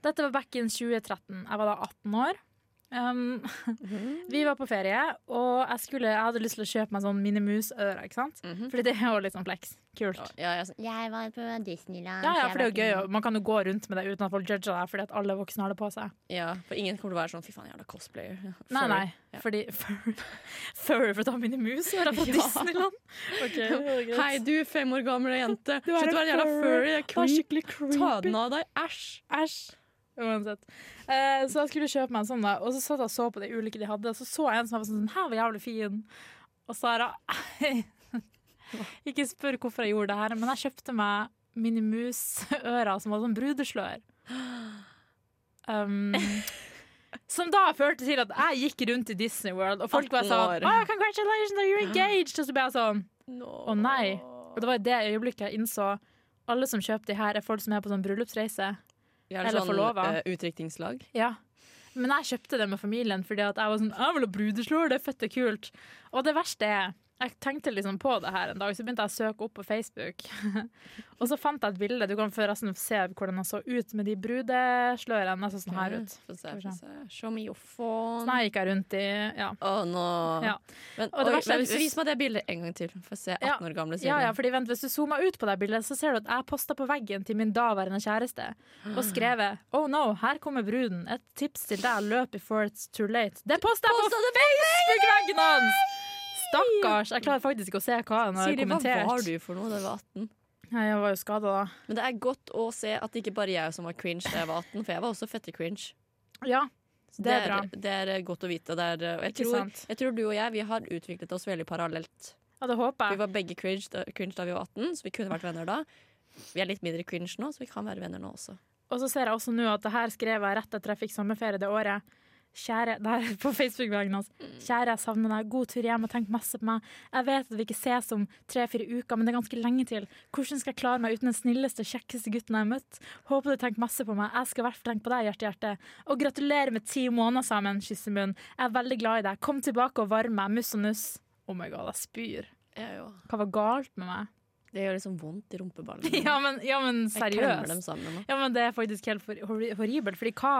Dette var back in 2013. Jeg var da 18 år. Um, vi var på ferie, og jeg, skulle, jeg hadde lyst til å kjøpe meg sånn Minimus-ører. ikke sant? Mhm. Fordi det er jo litt sånn flex. Kult. Ja, jeg, sånn, Jeg var på Disneyland. Ja, ja, for det er jo gøy. Man kan jo gå rundt med det uten at folk judger deg, fordi at alle voksne har det på seg. ja, for ingen kommer til å være sånn fy faen, jævla cosplayer. Nei, Furry. nei. Ja. Fordi Furry for å ta Minimus-ører fra Ja. Disneyland. Ok, det var greit. Hei, du fem år gamle jente. Du er Slutt å være en jævla furry. Det er creep. creepy. Ta den av deg. Æsj. Æsj. Uansett. Eh, så jeg skulle kjøpe meg en sånn, da. og så satt jeg og så på de ulike de hadde. Og så så jeg en som var sånn her var jævlig fin. Og Sara Ikke spør hvorfor jeg gjorde det her, men jeg kjøpte meg Minimus-ører som var sånn brudeslør. Um, som da førte til at jeg gikk rundt i Disney World, og folk var sånn oh, Congratulations, are you engaged? Og så ble jeg sånn Å nei. Og det var i det øyeblikket jeg innså alle som kjøper de her, er folk som er på sånn bryllupsreise. Har Eller sånn forlova. uh, utdrikningslag. Ja. Men jeg kjøpte det med familien fordi at jeg var sånn Jeg vil ha brudeslår, det er fette kult. Og det verste er jeg tenkte liksom på det her en dag, så begynte jeg å søke opp på Facebook. og så fant jeg et bilde. Du kan forresten se hvordan han så ut med de brudeslørene. Jeg så sånn her ut. Få se, få se. Show me your phone. Sånn her gikk jeg rundt i Ja. Oh, nå. Ja. Men, Og det oi, men hvis vis meg det bildet en gang til. Få se 18 år gamle Silje. Ja, ja, fordi vent, Hvis du zoomer ut på det bildet, så ser du at jeg posta på veggen til min daværende kjæreste og skrevet Oh no, her kommer bruden. Et tips til deg. Løp before it's too late. Det posta jeg på Facebook-veggen hans! Stakkars. Jeg klarer faktisk ikke å se hva han har Silje, hva var du for noe da du var 18? Nei, jeg var jo skada da. Men det er godt å se at det ikke bare jeg som var cringe da jeg var 18, for jeg var også fette cringe. Ja, Så Det er bra. Det er eh, godt å vite. Det er, og jeg, tror, jeg tror du og jeg vi har utviklet oss veldig parallelt. ja det håper jeg. Vi var begge cringe da, cringe da vi var 18, så vi kunne vært venner da. Vi er litt mindre cringe nå, så vi kan være venner nå også. Og så ser jeg også nå at det her skrev jeg rett etter jeg fikk sommerferie det året. Kjære, det her er på Facebook-veggen hans. Kjære, jeg savner deg. God tur hjem og tenk masse på meg. Jeg vet at vi ikke ses om tre-fire uker, men det er ganske lenge til. Hvordan skal jeg klare meg uten den snilleste og kjekkeste gutten jeg har møtt? Håper du tenker masse på meg. Jeg skal i hvert fall tenke på deg, hjerte, hjerte. Og gratulerer med ti måneder sammen, kyssemunn. Jeg er veldig glad i deg. Kom tilbake og varm meg. Muss og nuss. Oh my god, jeg spyr. Hva var galt med meg? Det gjør liksom vondt i rumpeballene. Ja, men, ja, men Jeg dem seriøst. Ja, men det er faktisk helt hor- hor- horribelt. Fordi hva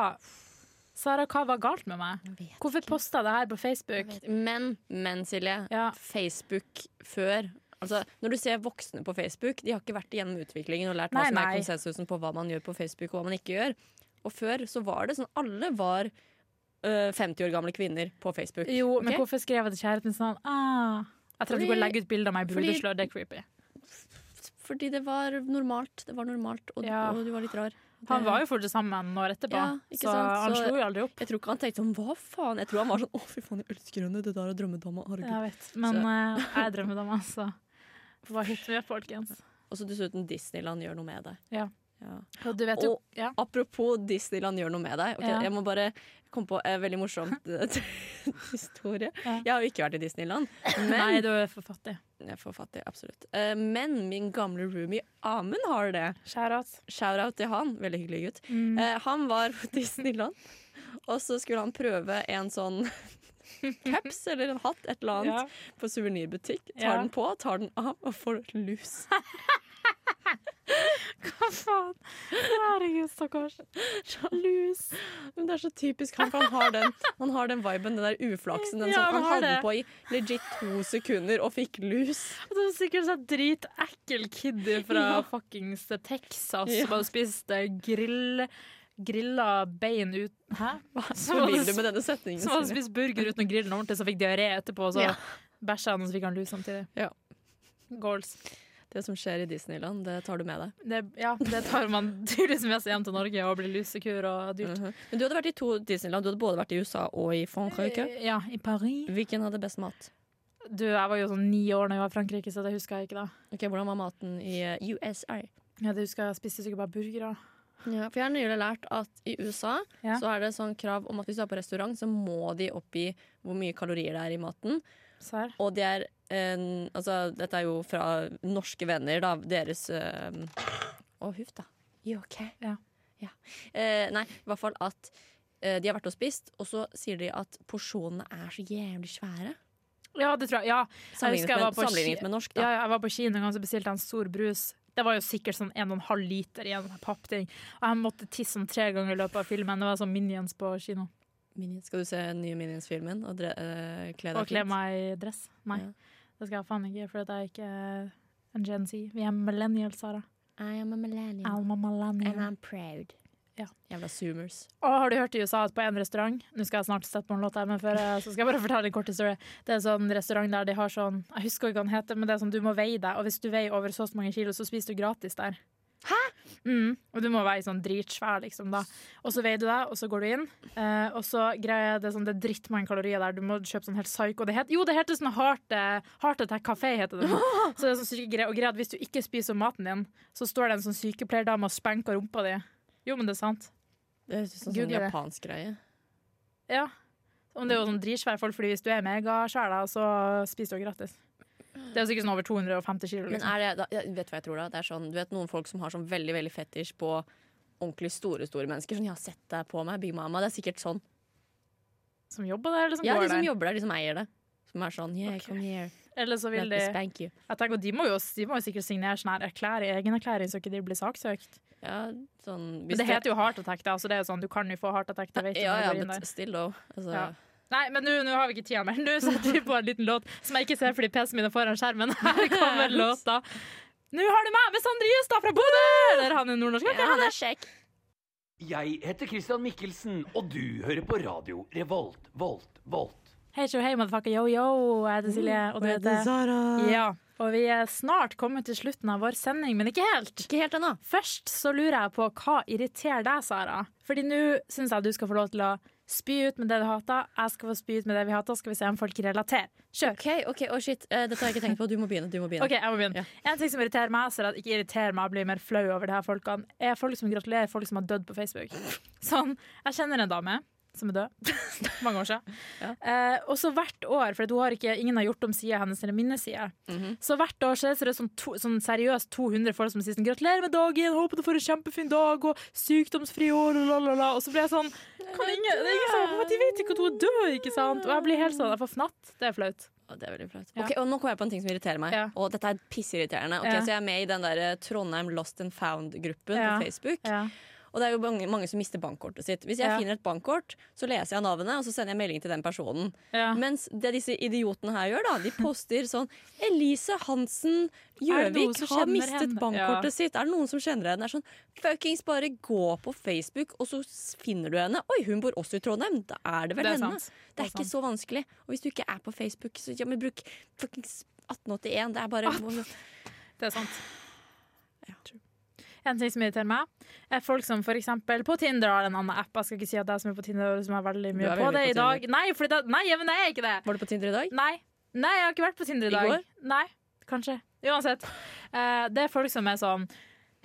Sara, hva var galt med meg? Hvorfor posta jeg det her på Facebook? Men, men Silje. Ja. Facebook før Altså, når du ser voksne på Facebook, de har ikke vært igjennom utviklingen og lært Nei, hva som er nei. konsensusen på hva man gjør på Facebook og hva man ikke gjør. Og før så var det sånn alle var øh, 50 år gamle kvinner på Facebook. Jo, men hvorfor skrev jeg til kjæresten min sånn ah, Jeg tror du går og legger ut bilde av meg i brudeslør. Det er creepy. Fordi det var normalt. Det var normalt, og, Ja. og du var litt rar. Han var jo fortsatt sammen noen år etterpå, Ja, så han slo jo aldri opp. Jeg tror ikke han tenkte sånn hva faen? Jeg tror han var sånn å fy faen, jeg elsker henne, det der er drømmedama. Herregud. Jeg vet. Men eh, jeg er drømmedama, så Hva hit med, folkens? Og så dessuten Disneyland gjør noe med deg. Ja. Ja. Og du vet jo Og- Apropos Disneyland gjør noe med deg. Okay. Jeg må bare komme på en veldig morsom historie. Jeg har jo ikke vært i Disneyland. Men, Nei, du er for fattig. Jeg får fattig, absolutt. Uh, Men min gamle roomie Amund har det. Shout-out. Shout-out til han. Veldig hyggelig gutt. Mm. Uh, Han var på Disneyland, og så skulle han prøve en sånn caps eller en hatt, et eller annet, Ja. på suvenirbutikk. Tar Ja. den på, tar den av og får lus. Hva faen? Herregud, stakkars. Lus. Men det er så typisk han, for han har den, han har den viben, den der uflaksen. Den Ja, han han hadde det. på i legit to sekunder og fikk lus. Det var sikkert sånn dritekkel kiddy fra Ja. fuckings Texas Ja. som hadde spist grill grilla bein ut Hæ? Hva vil du med denne setningen? Som hadde spist burger uten å grille den ordentlig, så fikk diaré etterpå, og så Ja. bæsja han, og så fikk han lus samtidig. Ja. Goals. Det som skjer i Disneyland, det tar du med deg. Det, ja, det tar man tydeligvis med seg hjem til Norge og blir lusekur og dyrt. Mhm. Men du hadde vært i to Disneyland. Du hadde både vært i USA og i Frankrike. Eh, Ja, i Paris. Hvilken hadde best mat? Du, jeg var jo sånn ni år da jeg var i Frankrike, så det husker jeg ikke da. Ok, Hvordan var maten i eh, USA? Ja, det husker jeg, jeg spiste sikkert bare burgere. Ja, for Jeg har nylig lært at i USA Ja. så er det sånn krav om at hvis du er på restaurant, så må de oppgi hvor mye kalorier det er i maten. Sær. Og det er en, altså, Dette er jo fra norske venner, da. Deres eh, Å, huff da. You OK? Ja. Eh, nei, i hvert fall at eh, de har vært og spist, og så sier de at porsjonene er så jævlig svære. Ja, det tror jeg. Ja. Jeg Sammenlignet jeg med, sammenlignet med norsk, da. Ja, jeg var på kino en gang så bestilte jeg en stor brus. Det var jo sikkert sånn 1,5 liter i en pappting. Og jeg måtte tisse sånn tre ganger i løpet av filmen. Det var sånn Minions på kino. Minions. Skal du se den nye Minions-filmen og eh, kle Og deg kle meg i dress. Nei, Ja. Det skal jeg faen ikke, for det er ikke en Gen Z. Vi er millennials, Sara. I am a millennial. Alma millennial. And I'm proud. Ja. Jævla zoomers. Og har du hørt i USA at på en restaurant Nå skal jeg snart sette på en låt her, men før så skal jeg bare fortelle en kort historie. Det er en sånn restaurant der de har sånn Jeg husker ikke hva den heter, men det er sånn du må veie deg, og hvis du veier over så og så mange kilo, så spiser du gratis der. Mm, og du må veie sånn dritsvær, liksom, da. Og så veier du deg, og så går du inn, eh, og så greier det sånn Det er drittmange kalorier der. Du må kjøpe sånn helt psycho. Det het, jo, det heter sånn Heart, eh, heart Attack Café, heter det. Så det er sånn syke greier. Og greia er at hvis du ikke spiser maten din, så står det en sånn sykepleierdame og spenker rumpa di. Jo, men det er sant. Det høres ut som sånn japansk greie. Ja. Om det er jo sånn dritsvær folk, Fordi hvis du er megasvær, så spiser du gratis. Det er sikkert sånn over 250 kilo. Men Liksom. er det, da, vet vet hva jeg tror da? Det er sånn, du vet noen folk som har sånn veldig veldig fetisj på ordentlig store store mennesker. Sånn 'jeg har sett deg på meg, Big Mama'. Det er sikkert sånn. Som jobber der, eller som Ja, går de som der. jobber der, de som eier det. Som er sånn 'yeah, okay. come here, Eller så vil de. Jeg tenker, de, må jo, de må jo sikkert signere sånn her erklæring, egenerklæring, så ikke de blir saksøkt. Ja, sånn, Men det heter jo heart attack, da, så det er sånn, du kan jo få heart attack. Det vet Ja, ja, du der. still though. Altså, Ja. Nei, men nå har vi ikke tida mer. Nå setter vi på en liten låt som jeg ikke ser fordi PC-en min er foran skjermen. Her kommer låta. Nå har du meg med Sondre Justad fra Bodø! Der han er nordnorsk. Ja, han er kjekk. Jeg heter Christian Mikkelsen, og du hører på radio Revolt, Volt, Volt. Hei, show, hei, motherfucker, yo, yo. Jeg heter Silje, og du heter Sara. Ja. Og vi er snart kommet til slutten av vår sending, men ikke helt. Ikke helt ennå. Først så lurer jeg på hva irriterer deg, Sara? Fordi nå syns jeg du skal få lov til å spy ut med det du hater. Jeg skal få spy ut med det vi hater. Skal vi se om folk relaterer. Kjør. OK, ok, oh shit. Eh, dette har jeg ikke tenkt på. Du må begynne. du må begynne Ok, jeg må begynne. En ting som irriterer meg, så er at ikke irriterer meg og blir mer flau over de her folkene, er folk som gratulerer folk som har dødd på Facebook. Sånn, Jeg kjenner en dame som er død. Mange år siden. Ja. Eh, og så hvert år, for har ikke, ingen har gjort om sida hennes eller minnesside, Mhm. så hvert år så er det sånn, to, sånn seriøst 200 folk som sier sånn 'gratulerer med dagen, håper du får en kjempefin dag', og 'sykdomsfri år', og la, la, la. Og så blir jeg sånn kan ingen, det er ingen som, De vet ikke at hun er død, ikke sant? Og jeg blir helt sånn, jeg får fnatt. Det er flaut. Det er veldig flaut. Ja. Okay, og Nå kommer jeg på en ting som irriterer meg. Ja. Og dette er pissirriterende. Okay, Ja. Så Jeg er med i den der eh, Trondheim Lost and Found-gruppen på Facebook. Ja. Og det er jo mange, mange som mister bankkortet sitt. Hvis jeg Ja. finner et bankkort, så leser jeg navnet, og så sender jeg melding til den personen. Ja. Mens det disse idiotene her gjør, da, de poster sånn Elise Hansen Gjøvik har mistet henne? bankkortet Ja. sitt. Er det noen som kjenner henne? Det er sånn, Fuckings bare gå på Facebook, og så finner du henne. Oi, hun bor også i Trondheim. Da er det vel Det er henne. sant. Det er Det er ikke så vanskelig. Og hvis du ikke er på Facebook, så ja, men bruk fuckings 1881. Det er bare Det er sant. En ting som irriterer meg, er folk som eksempel på Tinder har en annen app. Jeg skal ikke si at jeg som er på Tinder som er veldig mye på det på i dag. Nei, det, nei, men jeg er ikke det. Var du på Tinder i dag? Nei. nei, jeg har ikke vært på Tinder i I dag. går? Nei, kanskje. Uansett. Eh, det er folk som er sånn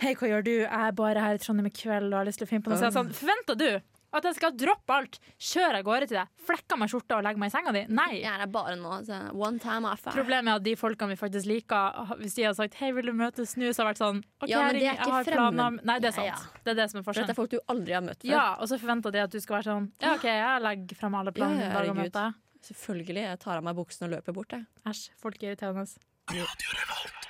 Hei, hva gjør du? Jeg er bare her i Trondheim i kveld og har lyst til å finne på noe. Så jeg er sånn, Forventer du at jeg skal droppe alt, kjøre av gårde til deg, flekke meg skjorta og legge meg i senga di? Nei. Jeg er bare nå. Så one time off. Problemet er at de folkene vi faktisk liker, hvis de har sagt 'hei, vil du møtes nå', så har jeg vært sånn OK, Ja, men det er jeg ikke har planer fremmed. Nei, det er sant. Ja, ja. Det er det som er forskjellen. dette er folk du aldri har møtt før. Ja, og så forventer de at du skal være sånn Ja, OK, jeg legger frem alle planene Ja, ja, møter. Selvfølgelig. Jeg tar av meg buksen og løper bort. Jeg. Æsj, folk er irriterende.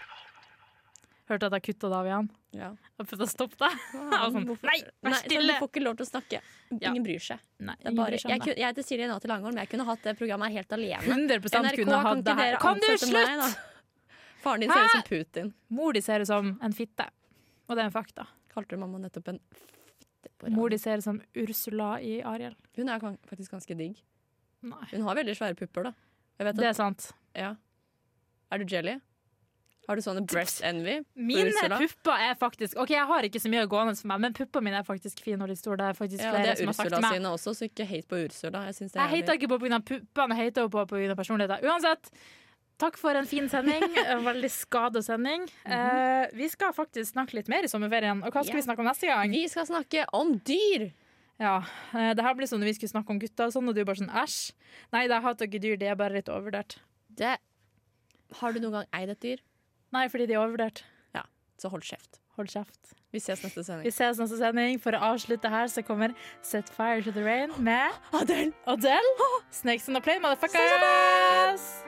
Hørte at jeg kutta det av igjen. Ja. Og prøvde å stoppe det. Jeg sånn, Nei, vær Nei, sånn! Du får ikke lov til å snakke. Ja. Ingen bryr seg. Nei, Det ingen bare, bryr seg jeg, det. jeg heter Silje Nati Langholm, jeg kunne hatt det programmet helt alene. 100 NRK, kunne kan hatt det ikke her. Kan du meg, da? Faren din Hæ? ser ut som Putin. Mor di ser ut som en fitte. Og det er en fakta. Kalte du mamma nettopp en fitte på Mor di ser ut som Ursula i Ariel. Hun er faktisk ganske digg. Nei. Hun har veldig svære pupper, da. Jeg vet Det er sant. ja. Er du jelly? Har du sånne breast envy? Mine pupper er faktisk OK, jeg har ikke så mye gående for meg, men puppene mine er faktisk fine og litt store. Det er faktisk Ja, flere det er Ursula sine også, så ikke hate på Ursula. Jeg, Jeg hater ikke på pga. puppene, jeg hater på pga. personligheten. Uansett, takk for en fin sending. En veldig skadesending. uh, vi skal faktisk snakke litt mer i sommerferien. Og hva skal yeah. vi snakke om neste gang? Vi skal snakke om dyr! Ja, Uh, det her blir sånn når vi skulle snakke om gutter og sånn, og du bare sånn æsj. Nei, jeg hater ikke dyr, det er bare litt overvurdert. Det... Har du noen gang eid et dyr? Nei, fordi de er overvurdert. Ja, Så hold kjeft. Hold kjeft. Vi ses neste Vi sending. ses neste sending. For å avslutte her så kommer Set Fire to the Rain med Adele! Adele. Snakes on a plane, motherfuckers!